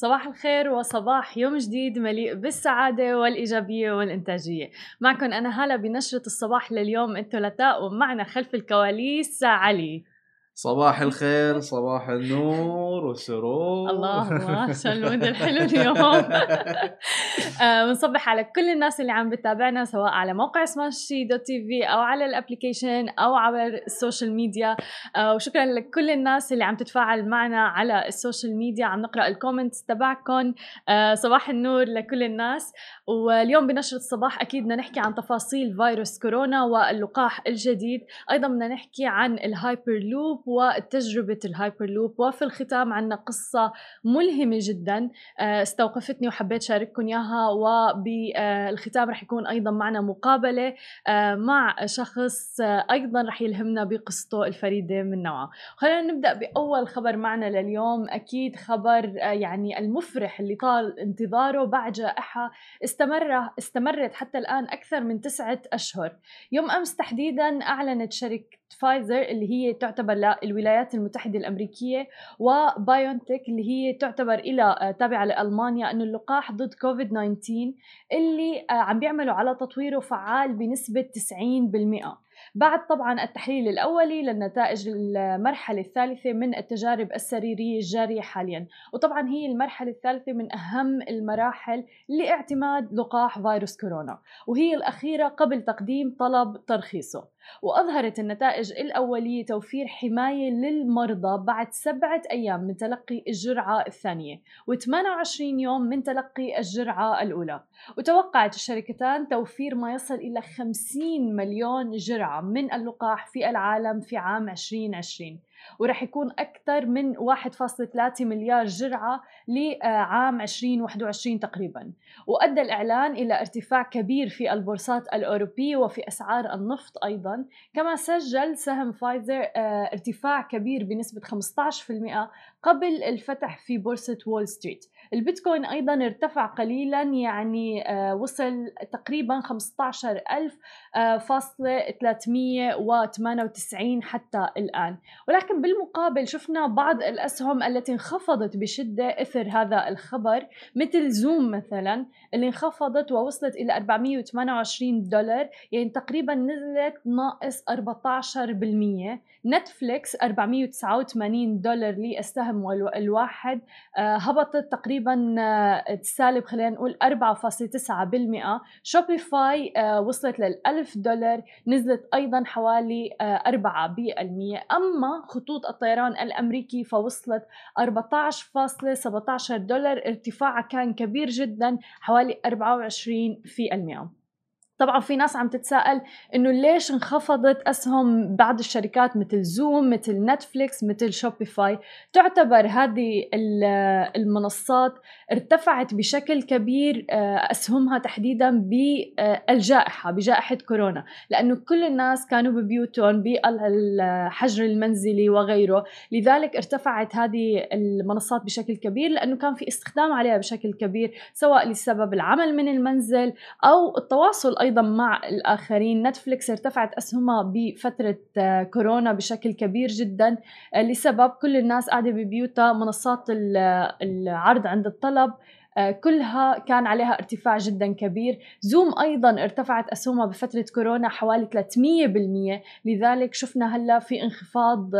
صباح الخير وصباح يوم جديد مليء بالسعادة والإيجابية والإنتاجية. معكم أنا هلا بنشرة الصباح لليوم الثلاثاء ومعنا خلف الكواليس علي صباح الخير صباح النور والسرور. الله الله شو ال mood الحلو اليوم. آه، بنصبح على كل الناس اللي عم بتابعنا سواء على موقع سماشي dot TV أو على ال application أو عبر ال social media آه، وشكرا لكل الناس اللي عم تتفاعل معنا على ال social media عم نقرأ ال comments تبعكم آه، صباح النور لكل الناس. واليوم بنشرة الصباح أكيد بدنا نحكي عن تفاصيل فيروس كورونا واللقاح الجديد. أيضا بدنا نحكي عن الهايبر لوب وتجربة الهايبر لوب وفي الختام عنا قصة ملهمة جدا آه، استوقفتني وحبيت شارككم إياها وبالختام رح يكون أيضا معنا مقابلة آه، مع شخص آه، أيضا رح يلهمنا بقصته الفريدة من نوعها خلينا نبدأ بأول خبر معنا لليوم. أكيد خبر يعني المفرح اللي طال انتظاره بعد جائحة استمر استمرت حتى الآن أكثر من تسعة أشهر. يوم أمس تحديدا أعلنت شركة فايزر اللي هي تعتبر للولايات المتحدة الأمريكية وبايونتك اللي هي تعتبر إلى تابعة لألمانيا أنه اللقاح ضد كوفيد 19 اللي عم بيعملوا على تطويره فعال بنسبة 90% بعد طبعا التحليل الأولي للنتائج المرحلة الثالثة من التجارب السريرية الجارية حاليا. وطبعا هي المرحلة الثالثة من أهم المراحل لاعتماد لقاح فيروس كورونا. وهي الأخيرة قبل تقديم طلب ترخيصه. وأظهرت النتائج الأولية توفير حماية للمرضى بعد سبعة أيام من تلقي الجرعة الثانية و28 يوم من تلقي الجرعة الأولى. وتوقعت الشركتان توفير ما يصل إلى 50 مليون جرعة من اللقاح في العالم في عام 2020 ورح يكون أكثر من 1.3 مليار جرعة لعام 2021 تقريبا. وأدى الإعلان إلى ارتفاع كبير في البورصات الأوروبية وفي أسعار النفط أيضا. كما سجل سهم فايزر آه، ارتفاع كبير بنسبة 15% قبل الفتح في بورصة وول ستريت. البيتكوين أيضا ارتفع قليلا يعني آه، وصل تقريبا 15000 آه، فاصلة 398 حتى الآن. ولكن بالمقابل شفنا بعض الأسهم التي انخفضت بشدة إثر هذا الخبر مثل زوم مثلا اللي انخفضت ووصلت إلى 428 دولار يعني تقريبا نزلت ناقص 14% نتفليكس 489 دولار للسهم الواحد آه، هبطت تقريبا آه، سالب خلينا نقول 4.9% شوبيفاي آه، وصلت لل 1000 دولار نزلت أيضا حوالي 4% أما خطوط الطيران الأمريكي فوصلت 14.17 دولار ارتفاعها كان كبير جدا حوالي 24% طبعا في ناس عم تتساءل إنه ليش انخفضت أسهم بعض الشركات مثل زوم مثل نتفليكس مثل شوبيفاي تعتبر هذه المنصات ارتفعت بشكل كبير آه، أسهمها تحديدا بالجائحة بجائحة كورونا. لأنه كل الناس كانوا ببيوتهم بالحجر المنزلي وغيره. لذلك ارتفعت هذه المنصات بشكل كبير لأنه كان في استخدام عليها بشكل كبير سواء لسبب العمل من المنزل أو التواصل أيضا مع الآخرين. نتفليكس ارتفعت أسهمها بفترة آه، كورونا بشكل كبير جدا آه، لسبب كل الناس قاعدة ببيوتها منصات العرض عند الطلب آه، كلها كان عليها ارتفاع جدا كبير. زوم أيضا ارتفعت أسهمها بفترة كورونا حوالي 300% لذلك شفنا هلأ في انخفاض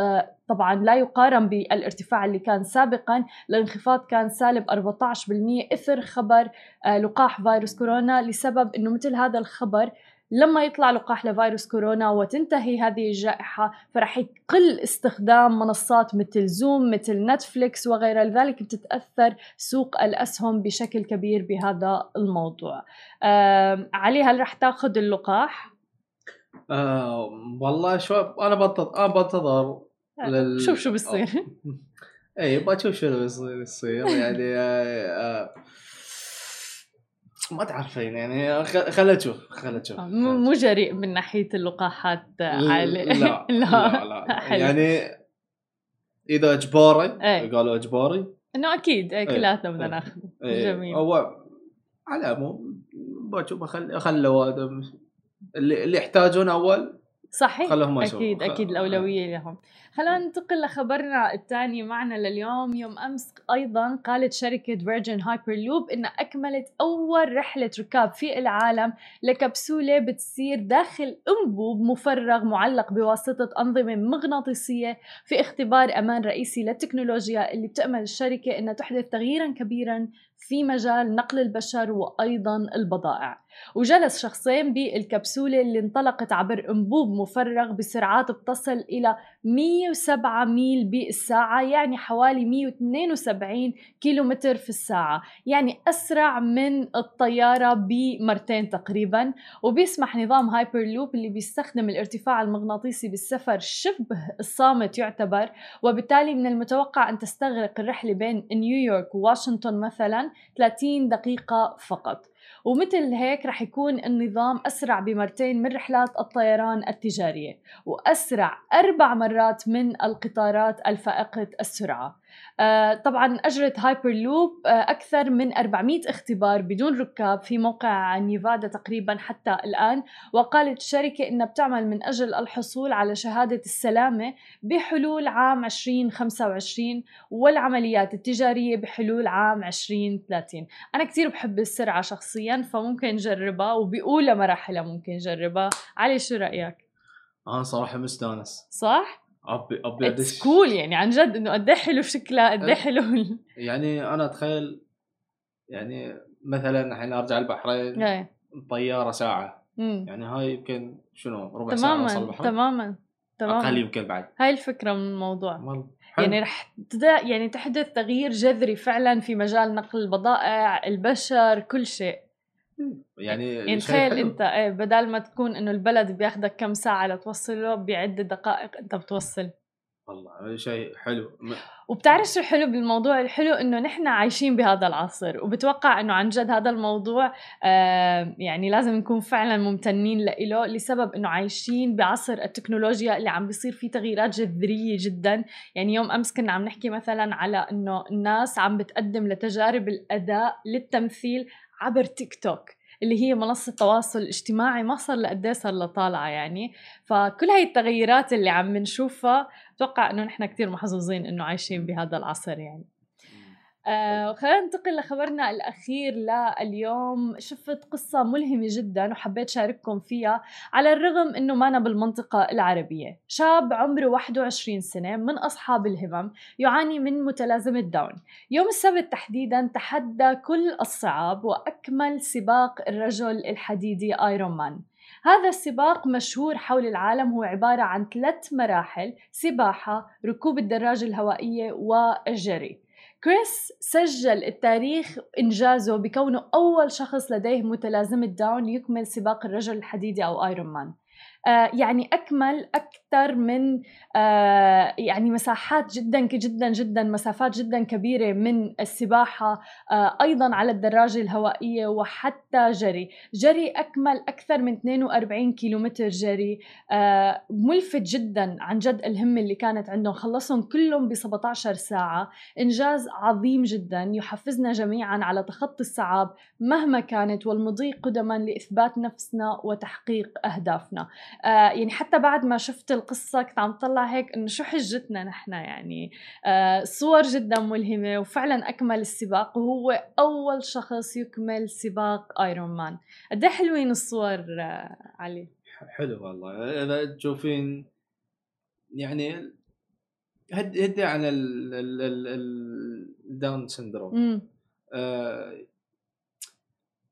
طبعا لا يقارن بالارتفاع اللي كان سابقا. الانخفاض كان سالب 14% إثر خبر آه، لقاح فيروس كورونا لسبب إنه مثل هذا الخبر لما يطلع لقاح لفيروس كورونا وتنتهي هذه الجائحة فرح يقل استخدام منصات مثل زوم مثل نتفليكس وغير ذلك بتتأثر سوق الأسهم بشكل كبير بهذا الموضوع. علي هل رح تأخذ اللقاح؟ آه والله شو أنا بنتظر لل... شوف شو بيصير. اي بشوف شو بيصير يصير يعني آه آه ما تعرفين يعني خلينا نشوف خلينا نشوف. مو جريء من ناحية اللقاحات عالي لا لا لا, لا, لا. يعني إذا إجباري إيه. قالوا إجباري. إنه أكيد إيه كلاتنا بدنا ناخذه. جميل. هو على العموم بشوف خلوا اللي اللي يحتاجون أول صحيح خلهم أكيد أكيد الأولوية لهم. خلينا ننتقل لخبرنا الثاني معنا لليوم. يوم أمس أيضا قالت شركة فيرجن هايبر لوب انها أكملت أول رحلة ركاب في العالم لكبسولة بتصير داخل أنبوب مفرغ معلق بواسطة أنظمة مغناطيسية في اختبار أمان رئيسي للتكنولوجيا اللي بتأمل الشركة إنها تحدث تغييرا كبيرا في مجال نقل البشر وأيضا البضائع. وجلس شخصين بالكبسولة اللي انطلقت عبر أنبوب مفرغ بسرعات بتصل إلى 107 ميل بالساعة يعني حوالي 172 كيلومتر في الساعة. يعني أسرع من الطيارة بمرتين تقريبا. وبيسمح نظام هايبر لوب اللي بيستخدم الارتفاع المغناطيسي بالسفر شبه الصامت يعتبر. وبالتالي من المتوقع أن تستغرق الرحلة بين نيويورك وواشنطن مثلا 30 دقيقة فقط. ومثل هيك رح يكون النظام أسرع بمرتين من رحلات الطيران التجارية وأسرع أربع مرات من القطارات الفائقة السرعة. طبعا أجرت هايبر لوب آه، أكثر من 400 اختبار بدون ركاب في موقع نيفادا تقريبا حتى الآن. وقالت الشركة إنها بتعمل من أجل الحصول على شهادة السلامة بحلول عام 2025 والعمليات التجارية بحلول عام 2030 أنا كثير بحب السرعة شخصيا فممكن نجربها وبأولى مراحلها ممكن نجربها. علي شو رأيك؟ أنا صراحة مستانس. صح؟ ابي ابي it's cool يعني عن جد إنه قد إيه حلو شكلها قد إيه حلو يعني أنا أتخيل يعني مثلا الحين أرجع البحرين إيه. طيارة ساعة. مم. يعني هاي يمكن شنو؟ ربع تماماً ساعه البحرين تماما تماما. أقل يمكن بعد. هاي الفكرة من الموضوع. يعني رح يعني تحدث تغيير جذري فعلا في مجال نقل البضائع البشر كل شيء. يعني يعني تخيل أنت إيه بدل ما تكون إنه البلد بياخذك كم ساعة لتوصله بعد دقائق أنت بتوصل. والله شيء حلو. وبتعرف شو حلو بالموضوع؟ الحلو إنه نحن عايشين بهذا العصر وبتوقع إنه عن جد هذا الموضوع آه يعني لازم نكون فعلا ممتنين له لسبب إنه عايشين بعصر التكنولوجيا اللي عم بيصير فيه تغييرات جذرية جدا. يعني يوم أمس كنا عم نحكي مثلا على إنه الناس عم بتقدم لتجارب الأداء للتمثيل عبر تيك توك اللي هي منصة تواصل اجتماعي ما صار لقد صار لطالعة يعني. فكل هاي التغيرات اللي عم نشوفها أتوقع إنه نحن كثير محظوظين إنه عايشين بهذا العصر يعني. آه خلينا ننتقل لخبرنا الأخير لليوم. شفت قصة ملهمة جدا وحبيت شارككم فيها على الرغم أنه ما بالمنطقة العربية. شاب عمره 21 سنة من أصحاب الهمم يعاني من متلازمة داون. يوم السبت تحديدا تحدى كل الصعاب وأكمل سباق الرجل الحديدي Iron Man هذا السباق مشهور حول العالم هو عبارة عن ثلاث مراحل سباحة ركوب الدراجة الهوائية والجري كريس سجل التاريخ إنجازه بكونه أول شخص لديه متلازمة داون يكمل سباق الرجل الحديدي أو Iron Man يعني أكمل أكثر من آه، يعني مساحات جدا جدا جدا مسافات جدا كبيرة من السباحة آه، أيضا على الدراجة الهوائية وحتى جري. جري أكمل أكثر من 42 كيلومتر جري. ملفت جدا عن جد الهمة اللي كانت عندهم. خلصهم كلهم ب 17 ساعة. إنجاز عظيم جدا. يحفزنا جميعا على تخطي الصعاب مهما كانت والمضي قدما لإثبات نفسنا وتحقيق أهدافنا. آه يعني حتى بعد ما شفت القصة كنت عم طلع هيك إنه شو حجتنا نحن يعني. آه صور جدا ملهمة وفعلا أكمل السباق وهو أول شخص يكمل سباق Iron Man قد إيه حلوين الصور آه علي؟ حلو والله. إذا تشوفين يعني هدي عن ال Down syndrome. آه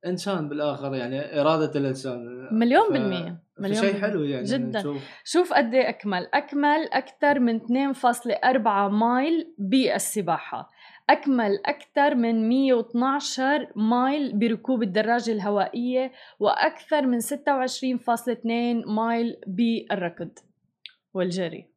إنسان بالآخر يعني إرادة الإنسان. مليون بالمية. مليون شيء حلو يعني جدا. نشوف. شوف قد إيه أكمل. أكمل أكثر من 2.4 مايل بالسباحة. أكمل أكثر من 112 مايل بركوب الدراجة الهوائية وأكثر من 26.2 مايل بالركض والجري.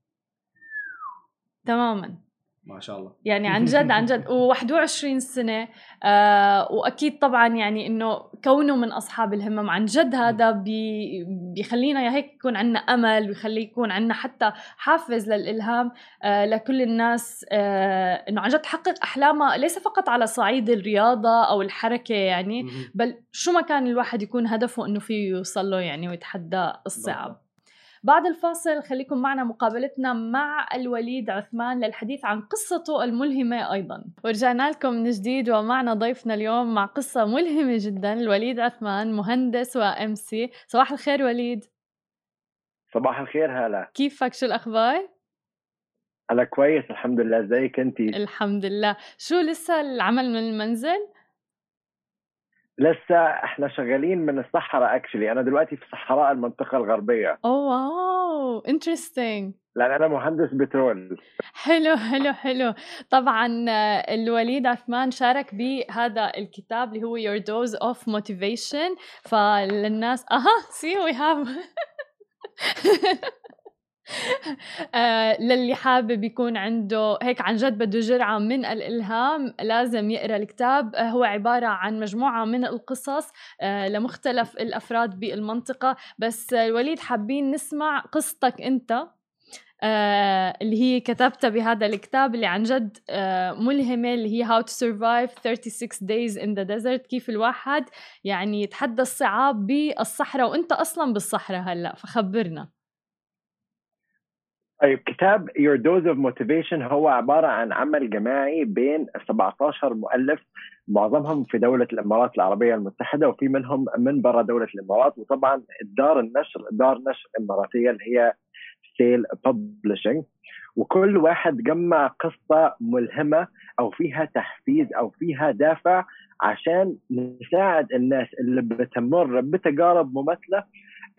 تماما. ما شاء الله. يعني عن جد عن جد. و21 سنة آه وأكيد طبعا يعني إنه كونه من أصحاب الهمم عن جد هذا بي بيخلينا هيك يكون عندنا أمل بيخلي يكون عندنا حتى حافز للإلهام آه لكل الناس آه إنه عن جد تحقق احلامها ليس فقط على صعيد الرياضة أو الحركة يعني بل شو ما كان الواحد يكون هدفه إنه فيه يوصل له يعني ويتحدى الصعب. بعد الفاصل خليكم معنا مقابلتنا مع الوليد عثمان للحديث عن قصته الملهمة أيضا. ورجعنا لكم من جديد ومعنا ضيفنا اليوم مع قصة ملهمة جدا الوليد عثمان مهندس وإم سي. صباح الخير وليد. صباح الخير هلا. كيفك؟ شو الأخبار؟ أنا كويس الحمد لله. إزيك انت الحمد لله. شو لسه العمل من المنزل؟ لسه إحنا شغالين من الصحراء actually أنا دلوقتي في صحراء المنطقة الغربية. oh wow interesting لأن أنا مهندس بترول. حلو حلو حلو. طبعا الوليد عثمان شارك بهذا الكتاب اللي هو Your Dose of Motivation. فللناس أها see we have آه للي حابب يكون عنده هيك عن جد بده جرعة من الإلهام لازم يقرأ الكتاب. آه هو عبارة عن مجموعة من القصص آه لمختلف الأفراد بالمنطقة. بس الوليد حابين نسمع قصتك أنت اللي هي كتبتها بهذا الكتاب اللي عن جد ملهمة اللي هي How to Survive 36 Days in the Desert كيف الواحد يعني يتحدى الصعاب بالصحراء. وأنت أصلا بالصحراء هلأ فخبرنا. طيب كتاب Your Dose of Motivation هو عبارة عن عمل جماعي بين 17 مؤلف معظمهم في دولة الإمارات العربية المتحدة وفي منهم من برا دولة الإمارات وطبعا دار النشر دار نشر إماراتية اللي هي Seal Publishing وكل واحد جمع قصة ملهمة أو فيها تحفيز أو فيها دافع عشان نساعد الناس اللي بتمر بتجارب مماثلة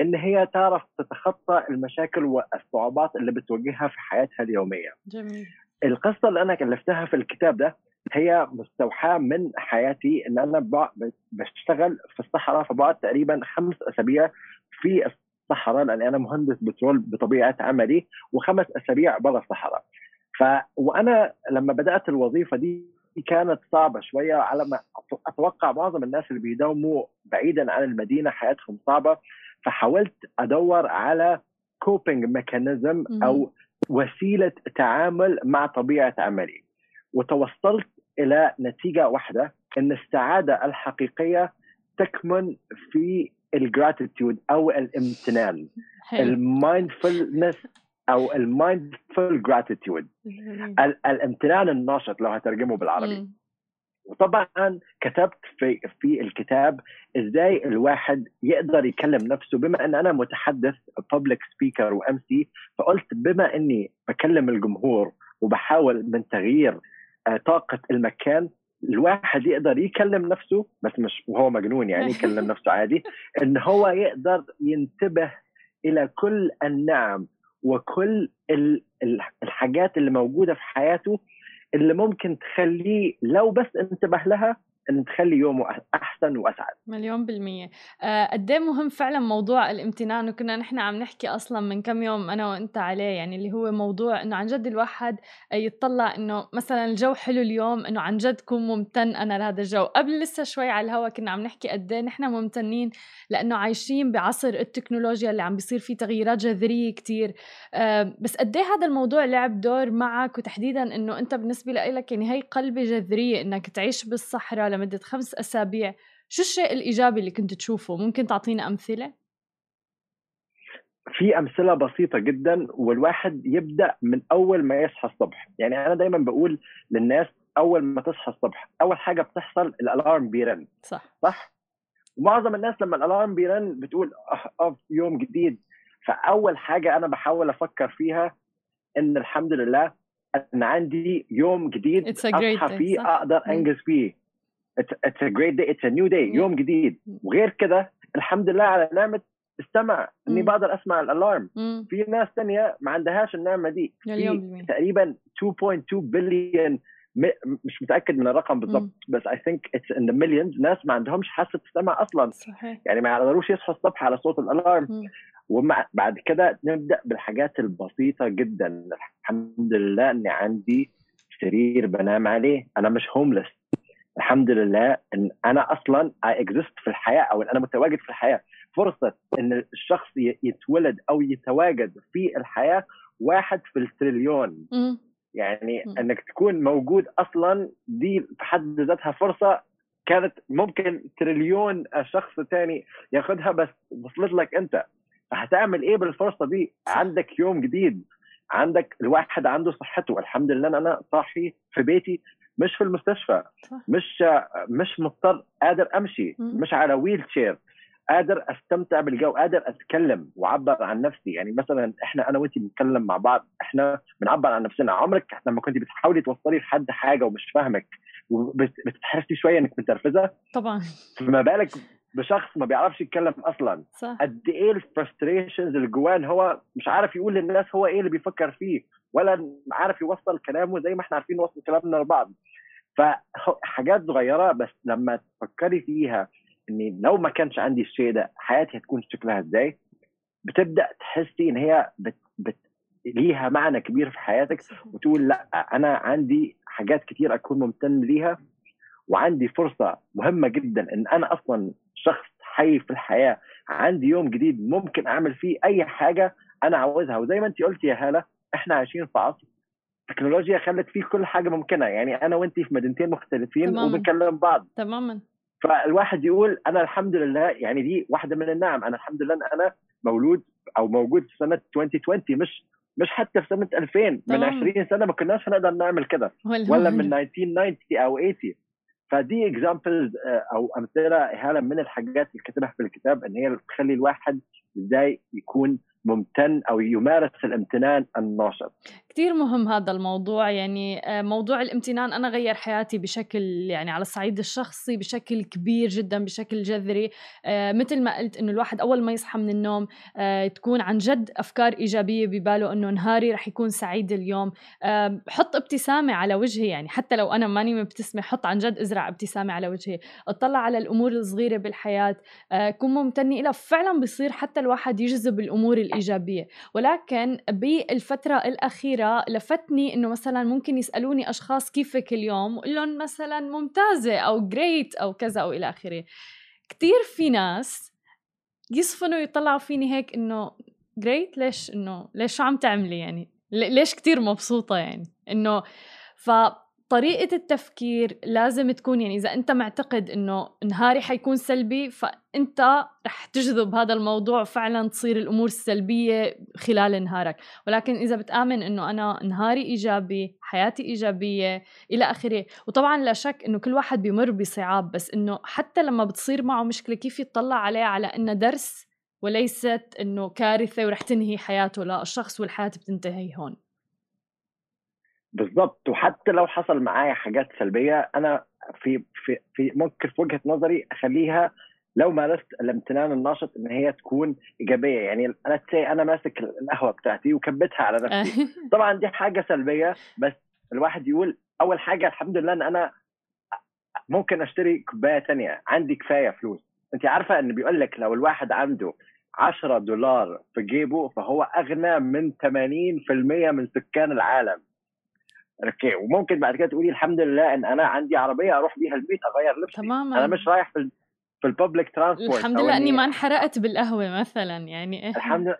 ان هي تعرف تتخطى المشاكل والصعوبات اللي بتواجهها في حياتها اليومية. جميل. القصة اللي أنا كلفتها في الكتاب ده هي مستوحاة من حياتي إن أنا بشتغل في الصحراء فبقعد تقريبا خمس أسابيع في الصحراء لأن أنا مهندس بترول بطبيعة عملي وخمس أسابيع برا الصحراء. ف وأنا لما بدأت الوظيفة دي كانت صعبة شوية على ما أتوقع معظم الناس اللي بيداوموا بعيدا عن المدينة حياتهم صعبة فحاولت أدور على coping mechanism أو وسيلة تعامل مع طبيعة عملي. وتوصلت إلى نتيجة واحدة إن السعادة الحقيقية تكمن في ال gratitude أو الامتنان. ال mindfulness أو ال mindful gratitude الامتنان الناشط لو هترجمه بالعربي. وطبعا كتبت في في الكتاب إزاي الواحد يقدر يكلم نفسه. بما إن أنا متحدث public speaker و MC فقلت بما إني بكلم الجمهور وبحاول من تغيير آه، طاقة المكان الواحد يقدر يكلم نفسه بس مش وهو مجنون يعني يكلم نفسه عادي إن هو يقدر ينتبه إلى كل النعم وكل الحاجات اللي موجودة في حياته اللي ممكن تخليه لو بس انتبه لها إن تخلي يومه أحسن وأسعد. مليون بالمية. آه، قد إيه مهم فعلا موضوع الامتنان؟ وكنا نحن عم نحكي أصلا من كم يوم أنا وأنت عليه يعني اللي هو موضوع إنه عن جد الواحد يطلع إنه مثلا الجو حلو اليوم إنه عن جد كون ممتن أنا لهذا الجو. قبل لسه شوي على الهوا كنا عم نحكي قد إيه نحن ممتنين لأنه عايشين بعصر التكنولوجيا اللي عم بيصير فيه تغييرات جذرية كتير. آه، بس قد إيه هذا الموضوع لعب دور معك؟ وتحديدا إنه أنت بالنسبة لك يعني هي قلبة جذرية إنك تعيش بالصحراء لمدة خمس أسابيع شو الشيء الإيجابي اللي كنت تشوفه؟ ممكن تعطينا أمثلة؟ في أمثلة بسيطة جدا والواحد يبدأ من أول ما يصحى الصبح. يعني أنا دايما بقول للناس أول ما تصحى الصبح أول حاجة بتحصل الألارم بيرن. صح. صح؟ ومعظم الناس لما ال alarm بيرن بتقول أه يوم جديد. فأول حاجة أنا بحاول أفكر فيها إن الحمد لله إن عندي يوم جديد أصحى فيه أقدر أنجز فيه. it's a great day it's a new day يوم جديد. وغير كده الحمد لله على نعمة السمع. إني بقدر أسمع ال alarm. في ناس ثانية ما عندهاش النعمة دي. في تقريبا 2.2 بليون مش متأكد من الرقم بالضبط. بس I think it's in the millions ناس ما عندهمش حاسة السمع أصلا. صحيح. يعني ما يقدروش يصحوا الصبح على صوت ال alarm. وبعد كده نبدأ بالحاجات البسيطة جدا. الحمد لله إني عندي سرير بنام عليه. أنا مش homeless الحمد لله إن أنا أصلا I exist في الحياة أو إن أنا متواجد في الحياة. فرصة إن الشخص يتولد أو يتواجد في الحياة واحد في التريليون. يعني إنك تكون موجود أصلا دي في حد ذاتها فرصة كانت ممكن تريليون شخص تاني ياخذها بس وصلت لك أنت. فهتعمل إيه بالفرصة دي؟ عندك يوم جديد. عندك الواحد عنده صحته. الحمد لله أنا صاحي في بيتي. مش في المستشفى مش مش مضطر قادر أمشي مش على wheelchair قادر أستمتع بالجو قادر أتكلم وأعبر عن نفسي. يعني مثلا إحنا أنا وانت بنتكلم مع بعض إحنا بنعبر عن نفسنا. عمرك لما كنت بتحاولي توصلي لحد حاجة ومش فاهمك وبتحسي شوية إنك متنرفزة؟ طبعا. فما بالك بشخص ما بيعرفش يتكلم أصلا. صح. قد إيه الفرستريشنز اللي جواه هو مش عارف يقول للناس هو إيه اللي بيفكر فيه. ولا عارف يوصل كلامه زي ما إحنا عارفين نوصل كلامنا لبعض. فحاجات صغيرة بس لما تفكري فيها اني لو ما كانش عندي الشيء ده حياتي هتكون شكلها إزاي؟ بتبدأ تحسي إن هي بت, بت ليها معنى كبير في حياتك وتقول لأ أنا عندي حاجات كتير أكون ممتن ليها وعندي فرصة مهمة جدا إن أنا أصلا شخص حي في الحياة عندي يوم جديد ممكن أعمل فيه أي حاجة أنا عاوزها. وزي ما انت قلتي يا هالة إحنا عايشين في عصر التكنولوجيا خلت فيه كل حاجة ممكنة. يعني أنا وانت في مدينتين مختلفين تماما. وبنكلم بعض. تماما. فالواحد يقول أنا الحمد لله يعني دي واحدة من النعم. أنا الحمد لله أنا مولود أو موجود في سنة 2020 مش مش حتى في سنة 2000 من 20 سنة ما كناش هنقدر نعمل كده. ولا من 1990 أو 80 فدي اكزامبلز آه، أو أمثلة هالة من الحاجات اللي كتبها في الكتاب إن هي بتخلي الواحد إزاي يكون ممتن أو يمارس الامتنان الناشط. كثير مهم هذا الموضوع. يعني آه، موضوع الامتنان أنا غير حياتي بشكل يعني على الصعيد الشخصي بشكل كبير جدا بشكل جذري. آه، مثل ما قلت إنه الواحد أول ما يصحى من النوم آه، تكون عن جد أفكار إيجابية بباله إنه نهاري رح يكون سعيد اليوم. حط ابتسامة على وجهي يعني حتى لو أنا ماني مبتسمة حط عن جد ازرع ابتسامة على وجهي. اطلع على الأمور الصغيرة بالحياة. كون ممتنه لها فعلا بصير حتى الواحد يجذب الأمور الإيجابية. ولكن بالفترة الاخيره لفتني إنه مثلا ممكن يسألوني أشخاص كيفك اليوم وقول لهم مثلا ممتازة أو جريت أو كذا أو إلى آخره. كثير في ناس يصفنوا يطلعوا فيني هيك إنه جريت ليش إنه ليش شو عم تعملي يعني؟ ليش كتير مبسوطة يعني؟ إنه ف طريقة التفكير لازم تكون يعني إذا أنت معتقد إنه نهاري حيكون سلبي فأنت رح تجذب هذا الموضوع فعلا تصير الأمور السلبية خلال نهارك. ولكن إذا بتآمن إنه أنا نهاري إيجابي حياتي إيجابية إلى آخره. وطبعا لا شك إنه كل واحد بيمر بصعاب بس إنه حتى لما بتصير معه مشكلة كيف يطلع عليها على إنه درس وليست إنه كارثة ورح تنهي حياته لا الشخص والحياة بتنتهي هون؟ بالظبط. وحتى لو حصل معايا حاجات سلبية أنا في في في ممكن في وجهة نظري أخليها لو مارست الامتنان الناشط إن هي تكون إيجابية. يعني أنا أنا ماسك القهوة بتاعتي وكبتها على نفسي. طبعا دي حاجة سلبية بس الواحد يقول أول حاجة الحمد لله إن أنا ممكن أشتري كوباية ثانية عندي كفاية فلوس. انت عارفة إن بيقول لك لو الواحد عنده 10 دولار في جيبه فهو أغنى من 80% من سكان العالم. okay وممكن بعد كده تقولي الحمد لله إن أنا عندي عربية أروح بيها البيت أغير لبسي. تماما. أنا مش رايح في في ال public transport الحمد لله إني ما انحرقت بالقهوة مثلا يعني إيه. الحمد لله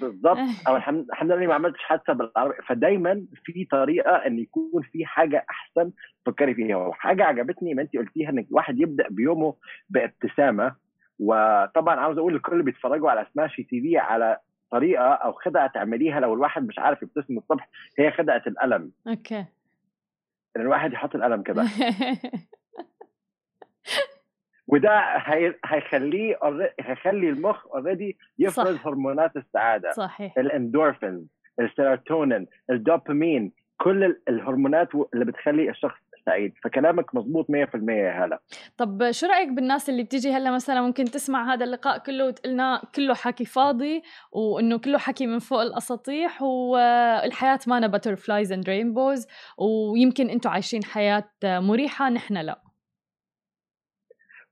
بالضبط. أو الحمد لله إني ما عملتش حادثة بالعربية. فدايما في طريقة إن يكون في حاجة أحسن تفكري فيها. وحاجة عجبتني ما انت قلتيها إن الواحد يبدأ بيومه بابتسامة. وطبعا عاوز أقول لكل اللي بيتفرجوا على سماشي تي في على طريقة أو خدعة تعمليها لو الواحد مش عارف يبتسم الصبح هي خدعة القلم. okay. إن الواحد يحط القلم كده. وده هي... هيخليه هيخلي المخ already يفرز صح. هرمونات السعادة. صحيح. الاندورفين السيروتونين الدوبامين كل الهرمونات اللي بتخلي الشخص سعيد فكلامك مزبوط 100% يا هلا. طب شو رأيك بالناس اللي بتيجي هلا مثلا ممكن تسمع هذا اللقاء كله وتقلنا كله حكي فاضي وإنه كله حكي من فوق الأساطيح والحياة ما butterflies and rainbows ويمكن أنتم عايشين حياة مريحة نحن لا.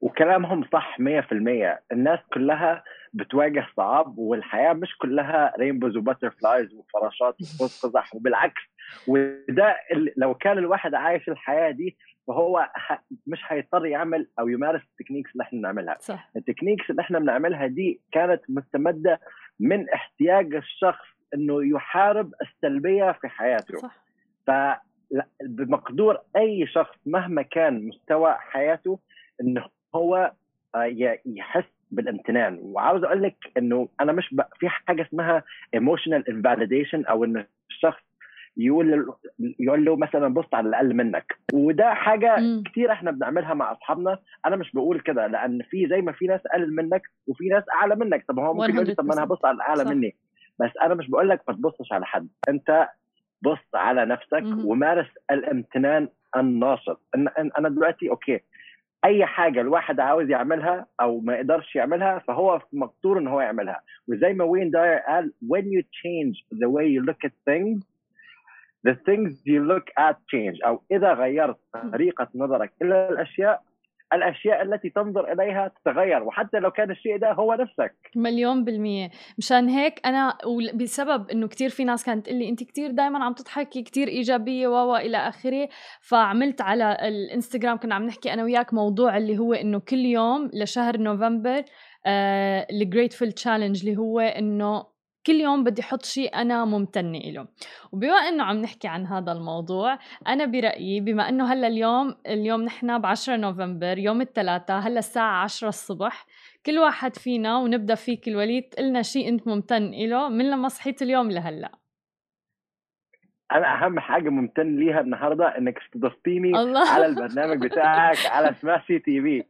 وكلامهم صح 100% الناس كلها بتواجه صعاب والحياة مش كلها rainbows و butterflies وفراشات وقوس قزح وبالعكس وده لو كان الواحد عايش الحياة دي فهو مش هيضطر يعمل أو يمارس ال techniques اللي إحنا بنعملها صح. ال techniques اللي إحنا بنعملها دي كانت مستمدة من احتياج الشخص إنه يحارب السلبية في حياته صح. ف بمقدور أي شخص مهما كان مستوى حياته انه هو آه، يحس بالامتنان. وعاوز أقول لك إنه أنا مش ب... في حاجة اسمها emotional invalidation أو ان الشخص يقول يقول له مثلا بص على الأقل منك. وده حاجة م. كتير إحنا بنعملها مع أصحابنا. أنا مش بقول كده لأن في زي ما في ناس أقل منك وفي ناس أعلى منك. طب هو ممكن يقول طب ما أنا هبص على الأعلى مني. بس أنا مش بقول لك ما تبصش على حد. أنت بص على نفسك م. ومارس الامتنان الناشط. أنا دلوقتي أوكي أي حاجة الواحد عاوز يعملها أو ما يقدرش يعملها فهو مقدور إن هو يعملها. وزي ما وين داير قال when you change the way you look at things the things you look at change. أو إذا غيرت طريقة نظرك إلى الأشياء الأشياء التي تنظر إليها تتغير وحتى لو كان الشيء ده هو نفسك. مليون بالمية. مشان هيك أنا بسبب إنه كتير في ناس كانت تقول لي أنت كتير دائما عم تضحكي كتير إيجابية و إلى آخره. فعملت على الإنستغرام كنا عم نحكي أنا وياك موضوع اللي هو إنه كل يوم لشهر نوفمبر الجريتفul تشالنج اللي هو إنه كل يوم بدي أحط شيء أنا ممتنة له وبما إنه عم نحكي عن هذا الموضوع أنا برأيي بما إنه هلأ اليوم اليوم نحن ب 10 نوفمبر يوم الثلاثاء هلأ الساعة 10 الصبح كل واحد فينا ونبدأ فيك الوليد قلنا شيء أنت ممتن له من لما صحيت اليوم لهلأ. أنا أهم حاجة ممتن ليها النهارده إنك استضفتيني. على البرنامج بتاعك على سماشي تي في.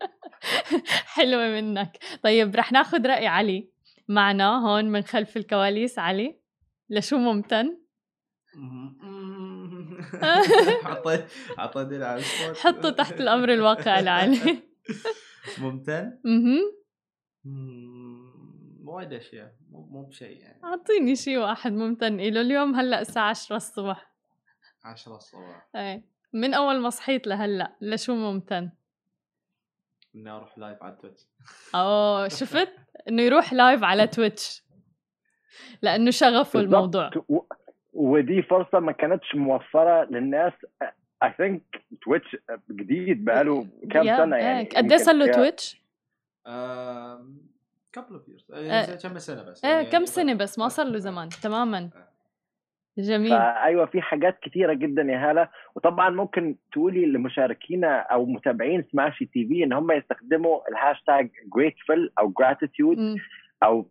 حلوة منك. طيب رح ناخذ رأي علي. معنا هون من خلف الكواليس علي؟ لشو ممتن؟ حطيت حطيت على الصوت حطه تحت الأمر الواقع لعلي. ممتن؟ أها وايد أشياء. مو مو بشيء يعني. أعطيني شيء واحد ممتن. له اليوم هلأ الساعة 10 الصبح. 10 الصبح. إيه. من أول ما صحيت لهلأ لشو ممتن؟ إني أروح live على تويتش أوه شفت؟ إنه يروح live على تويتش لأنه شغفه الموضوع. ودي فرصة ما كانتش موفرة للناس. I think تويتش جديد بقاله كام سنة يعني. قد إيه صار له تويتش؟ couple of years كم سنة بس؟ إيه يعني كم سنة بس؟ ما صار له زمان تماما. جميل. فأيوة في حاجات كتيرة جدا يا هالة. وطبعا ممكن تقولي لمشاركينا أو متابعين سماشي تي في إن هم يستخدموا ال hashtag grateful أو gratitude أو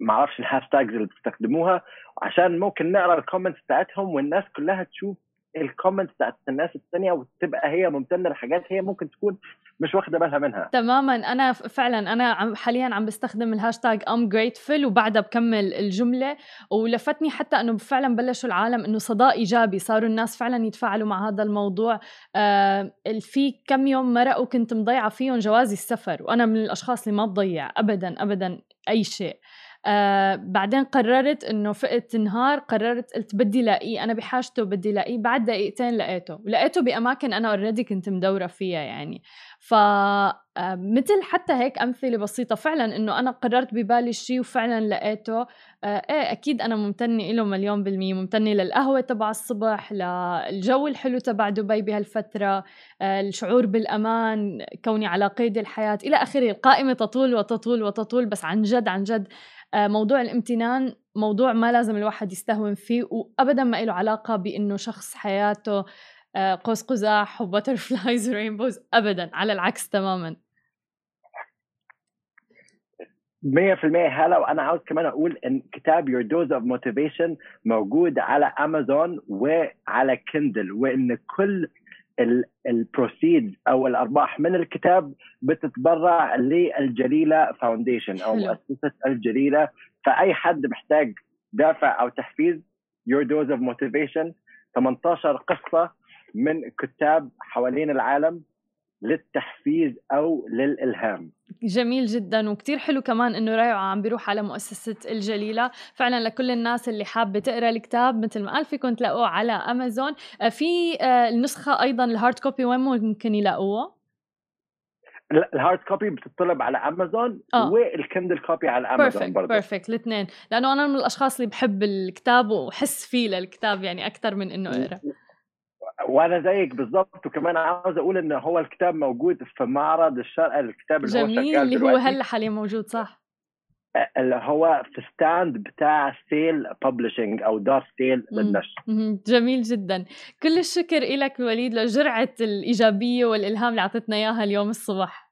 ما أعرفش ال hashtags اللي بتستخدموها عشان ممكن نقرأ ال comments بتاعتهم والناس كلها تشوف ال comments بتاعت الناس الثانية وتبقى هي ممتنة لحاجات هي ممكن تكون مش واخدة بالها منها. تماما. أنا فعلا أنا حاليا عم بستخدم ال hashtag I'm grateful وبعدها بكمل الجملة. ولفتني حتى إنه فعلا بلشوا العالم إنه صدى إيجابي. صاروا الناس فعلا يتفاعلوا مع هذا الموضوع. آه في كم يوم مرق وكنت مضيعة فيهم جوازي السفر. وأنا من الأشخاص اللي ما تضيع ابدا ابدا أي شيء. آه بعدين قررت إنه فقت نهار قررت قلت بدي لاقيه أنا بحاجته بدي لاقيه بعد دقيقتين لقيته. ولقيته بأماكن أنا اوريدي كنت مدورة فيها يعني. ف آه، حتى هيك أمثلة بسيطة. فعلا إنه أنا قررت ببالي الشيء وفعلا لقيته. آه إيه أكيد أنا ممتنة له مليون بالمية. ممتنة للقهوة تبع الصبح للجو الحلو تبع دبي بهالفترة آه الشعور بالأمان كوني على قيد الحياة إلى آخره. القائمة تطول وتطول وتطول بس عن جد عن جد موضوع الامتنان موضوع ما لازم الواحد يستهون فيه وابدا ما له علاقة بإنه شخص حياته قوس قزح و butterflies و rainbows ابدا على العكس تماما. 100% هلا وأنا عاوز كمان أقول إن كتاب Your Dose of Motivation موجود على امازون وعلى كندل وإن كل ال proceeds أو الأرباح من الكتاب بتتبرع للجليلة foundation أو مؤسسة الجليلة. فأي حد محتاج دافع أو تحفيز Your Dose of Motivation 18 قصة من كتاب حوالين العالم للتحفيز أو للإلهام. جميل جدا وكتير حلو كمان إنه ريعه عم بيروح على مؤسسة الجليلة. فعلا لكل الناس اللي حابة تقرأ الكتاب مثل ما قال فيكم تلاقوه على أمازون. آه، في آه، النسخة أيضا ال hard copy وين ممكن يلاقوها ال hard copy بتطلب على أمازون آه. وال Kindle copy على أمازون برضه perfect الاثنين. لأنه أنا من الأشخاص اللي بحب الكتاب وحس فيه للكتاب يعني أكثر من إنه أقرأ. وأنا زيك بالضبط. وكمان عاوز أقول انه هو الكتاب موجود في معرض الشارقة للكتاب اللي جميل هو شغال اللي هو هلا حاليا موجود صح؟ اللي هو في stand بتاع سيل publishing أو دار سيل للنشر. جميل جدا. كل الشكر لك وليد لجرعة الإيجابية والإلهام اللي أعطيتنا إياها اليوم الصبح.